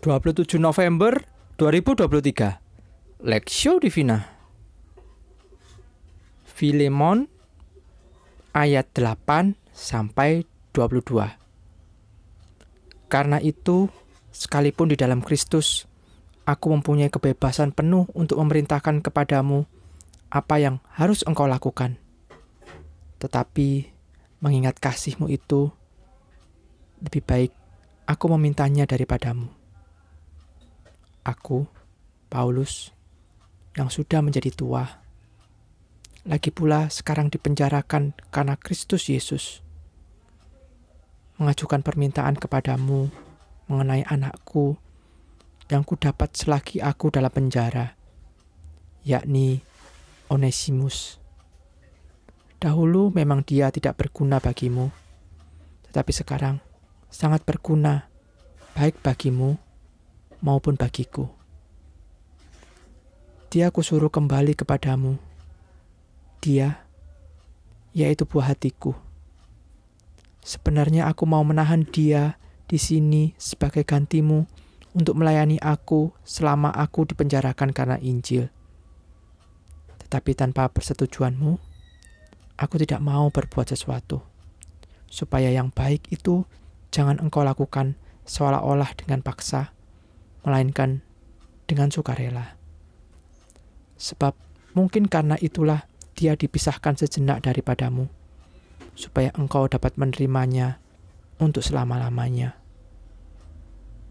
27 November 2023 Lexio Divina Filemon ayat 8 sampai 22 Karena itu sekalipun di dalam Kristus aku mempunyai kebebasan penuh untuk memerintahkan kepadamu apa yang harus engkau lakukan. Tetapi mengingat kasihmu itu lebih baik aku memintanya daripadamu aku, Paulus, yang sudah menjadi tua, lagi pula sekarang dipenjarakan karena Kristus Yesus, mengajukan permintaan kepadamu mengenai anakku yang ku dapat selagi aku dalam penjara, yakni Onesimus. Dahulu memang dia tidak berguna bagimu, tetapi sekarang sangat berguna baik bagimu maupun bagiku. Dia kusuruh kembali kepadamu. Dia, yaitu buah hatiku. Sebenarnya aku mau menahan dia di sini sebagai gantimu untuk melayani aku selama aku dipenjarakan karena Injil. Tetapi tanpa persetujuanmu, aku tidak mau berbuat sesuatu. Supaya yang baik itu jangan engkau lakukan seolah-olah dengan paksa, melainkan dengan sukarela. Sebab mungkin karena itulah dia dipisahkan sejenak daripadamu, supaya engkau dapat menerimanya untuk selama-lamanya.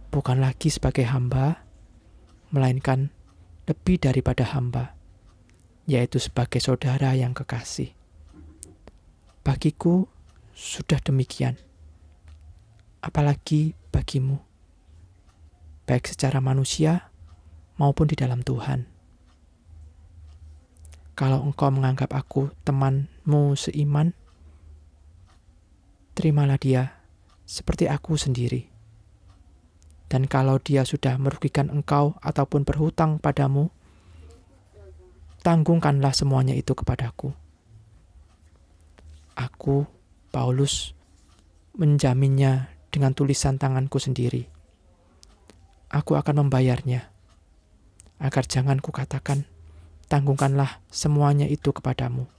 Bukan lagi sebagai hamba, melainkan lebih daripada hamba, yaitu sebagai saudara yang kekasih. Bagiku sudah demikian, apalagi bagimu baik secara manusia maupun di dalam Tuhan. Kalau engkau menganggap aku temanmu seiman, terimalah dia seperti aku sendiri. Dan kalau dia sudah merugikan engkau ataupun berhutang padamu, tanggungkanlah semuanya itu kepadaku. Aku, Paulus, menjaminnya dengan tulisan tanganku sendiri aku akan membayarnya. Agar jangan kukatakan, tanggungkanlah semuanya itu kepadamu.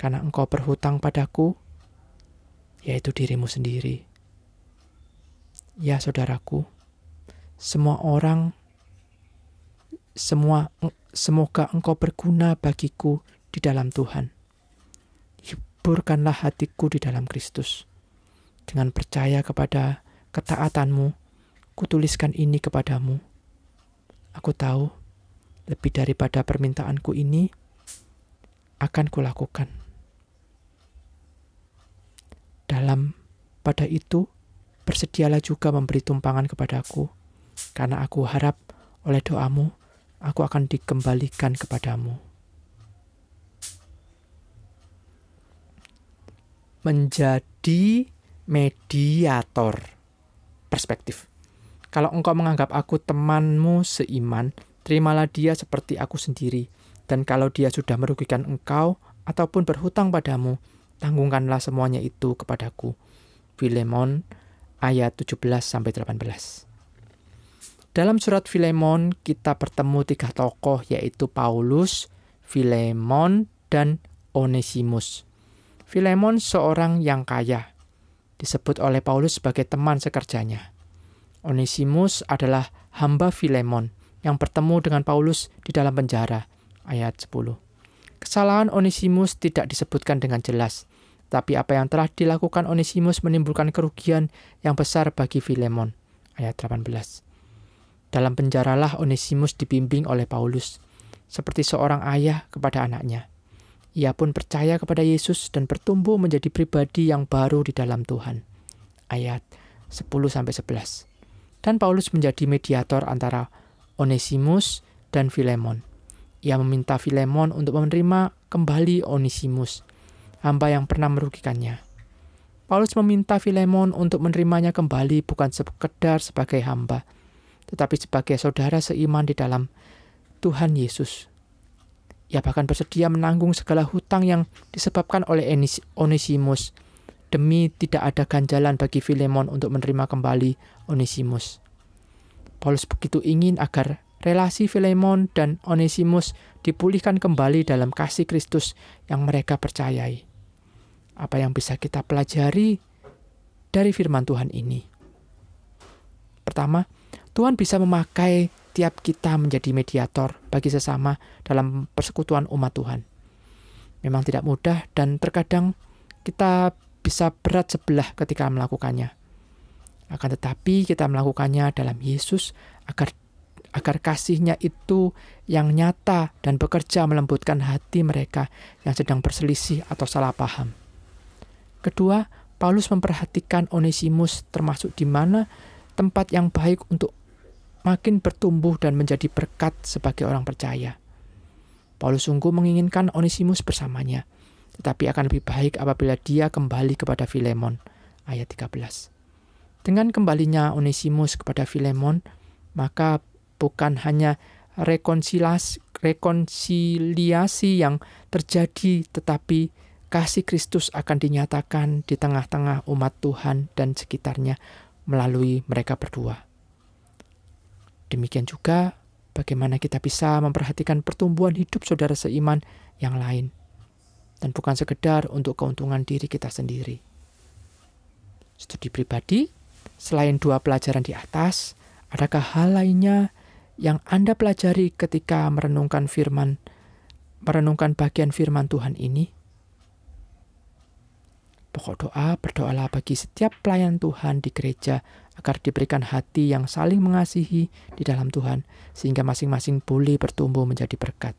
Karena engkau berhutang padaku, yaitu dirimu sendiri. Ya saudaraku, semua orang, semua semoga engkau berguna bagiku di dalam Tuhan. Hiburkanlah hatiku di dalam Kristus. Dengan percaya kepada ketaatanmu, kutuliskan ini kepadamu. Aku tahu lebih daripada permintaanku ini akan kulakukan. Dalam pada itu, bersedialah juga memberi tumpangan kepadaku, karena aku harap oleh doamu, aku akan dikembalikan kepadamu. Menjadi mediator perspektif. Kalau engkau menganggap aku temanmu seiman, terimalah dia seperti aku sendiri. Dan kalau dia sudah merugikan engkau ataupun berhutang padamu, tanggungkanlah semuanya itu kepadaku. Filemon ayat 17-18 Dalam surat Filemon, kita bertemu tiga tokoh yaitu Paulus, Filemon, dan Onesimus. Filemon seorang yang kaya, disebut oleh Paulus sebagai teman sekerjanya. Onesimus adalah hamba Filemon yang bertemu dengan Paulus di dalam penjara. Ayat 10. Kesalahan Onesimus tidak disebutkan dengan jelas, tapi apa yang telah dilakukan Onesimus menimbulkan kerugian yang besar bagi Filemon. Ayat 18. Dalam penjaralah Onesimus dibimbing oleh Paulus, seperti seorang ayah kepada anaknya. Ia pun percaya kepada Yesus dan bertumbuh menjadi pribadi yang baru di dalam Tuhan. Ayat 10-11 dan Paulus menjadi mediator antara Onesimus dan Filemon. Ia meminta Filemon untuk menerima kembali Onesimus, hamba yang pernah merugikannya. Paulus meminta Filemon untuk menerimanya kembali bukan sekedar sebagai hamba, tetapi sebagai saudara seiman di dalam Tuhan Yesus. Ia bahkan bersedia menanggung segala hutang yang disebabkan oleh Onesimus demi tidak ada ganjalan bagi Filemon untuk menerima kembali Onesimus. Paulus begitu ingin agar relasi Filemon dan Onesimus dipulihkan kembali dalam kasih Kristus yang mereka percayai. Apa yang bisa kita pelajari dari firman Tuhan ini? Pertama, Tuhan bisa memakai tiap kita menjadi mediator bagi sesama dalam persekutuan umat Tuhan. Memang tidak mudah dan terkadang kita bisa berat sebelah ketika melakukannya. Akan tetapi kita melakukannya dalam Yesus agar agar kasihnya itu yang nyata dan bekerja melembutkan hati mereka yang sedang berselisih atau salah paham. Kedua, Paulus memperhatikan Onesimus termasuk di mana tempat yang baik untuk makin bertumbuh dan menjadi berkat sebagai orang percaya. Paulus sungguh menginginkan Onesimus bersamanya, tetapi akan lebih baik apabila dia kembali kepada Filemon. Ayat 13. Dengan kembalinya Onesimus kepada Filemon, maka bukan hanya rekonsiliasi, rekonsiliasi yang terjadi, tetapi kasih Kristus akan dinyatakan di tengah-tengah umat Tuhan dan sekitarnya melalui mereka berdua. Demikian juga bagaimana kita bisa memperhatikan pertumbuhan hidup saudara seiman yang lain, dan bukan sekedar untuk keuntungan diri kita sendiri. Studi pribadi Selain dua pelajaran di atas, adakah hal lainnya yang Anda pelajari ketika merenungkan firman, merenungkan bagian firman Tuhan ini? Pokok doa, berdoalah bagi setiap pelayan Tuhan di gereja agar diberikan hati yang saling mengasihi di dalam Tuhan, sehingga masing-masing boleh bertumbuh menjadi berkat.